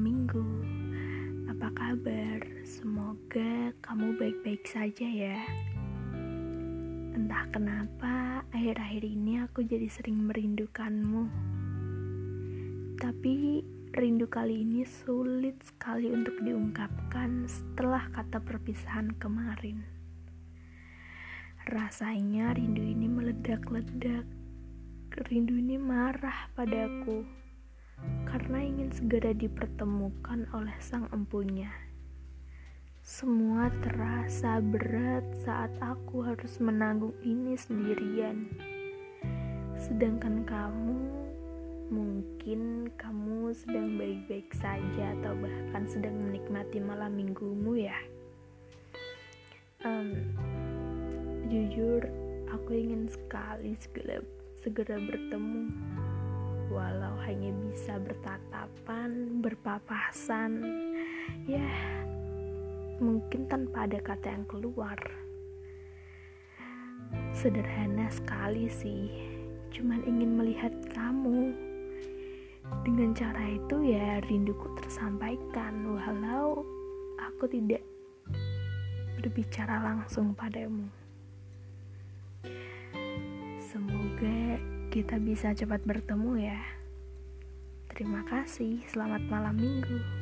minggu. Apa kabar? Semoga kamu baik-baik saja ya. Entah kenapa akhir-akhir ini aku jadi sering merindukanmu. Tapi rindu kali ini sulit sekali untuk diungkapkan setelah kata perpisahan kemarin. Rasanya rindu ini meledak-ledak. Rindu ini marah padaku karena ingin segera dipertemukan oleh sang empunya. Semua terasa berat saat aku harus menanggung ini sendirian. Sedangkan kamu, mungkin kamu sedang baik-baik saja atau bahkan sedang menikmati malam minggumu ya. Um, jujur, aku ingin sekali segera segera bertemu walau hanya bisa bertatapan, berpapasan, ya mungkin tanpa ada kata yang keluar. Sederhana sekali sih, cuman ingin melihat kamu. Dengan cara itu ya rinduku tersampaikan, walau aku tidak berbicara langsung padamu. Semoga kita bisa cepat bertemu ya. Terima kasih, selamat malam minggu.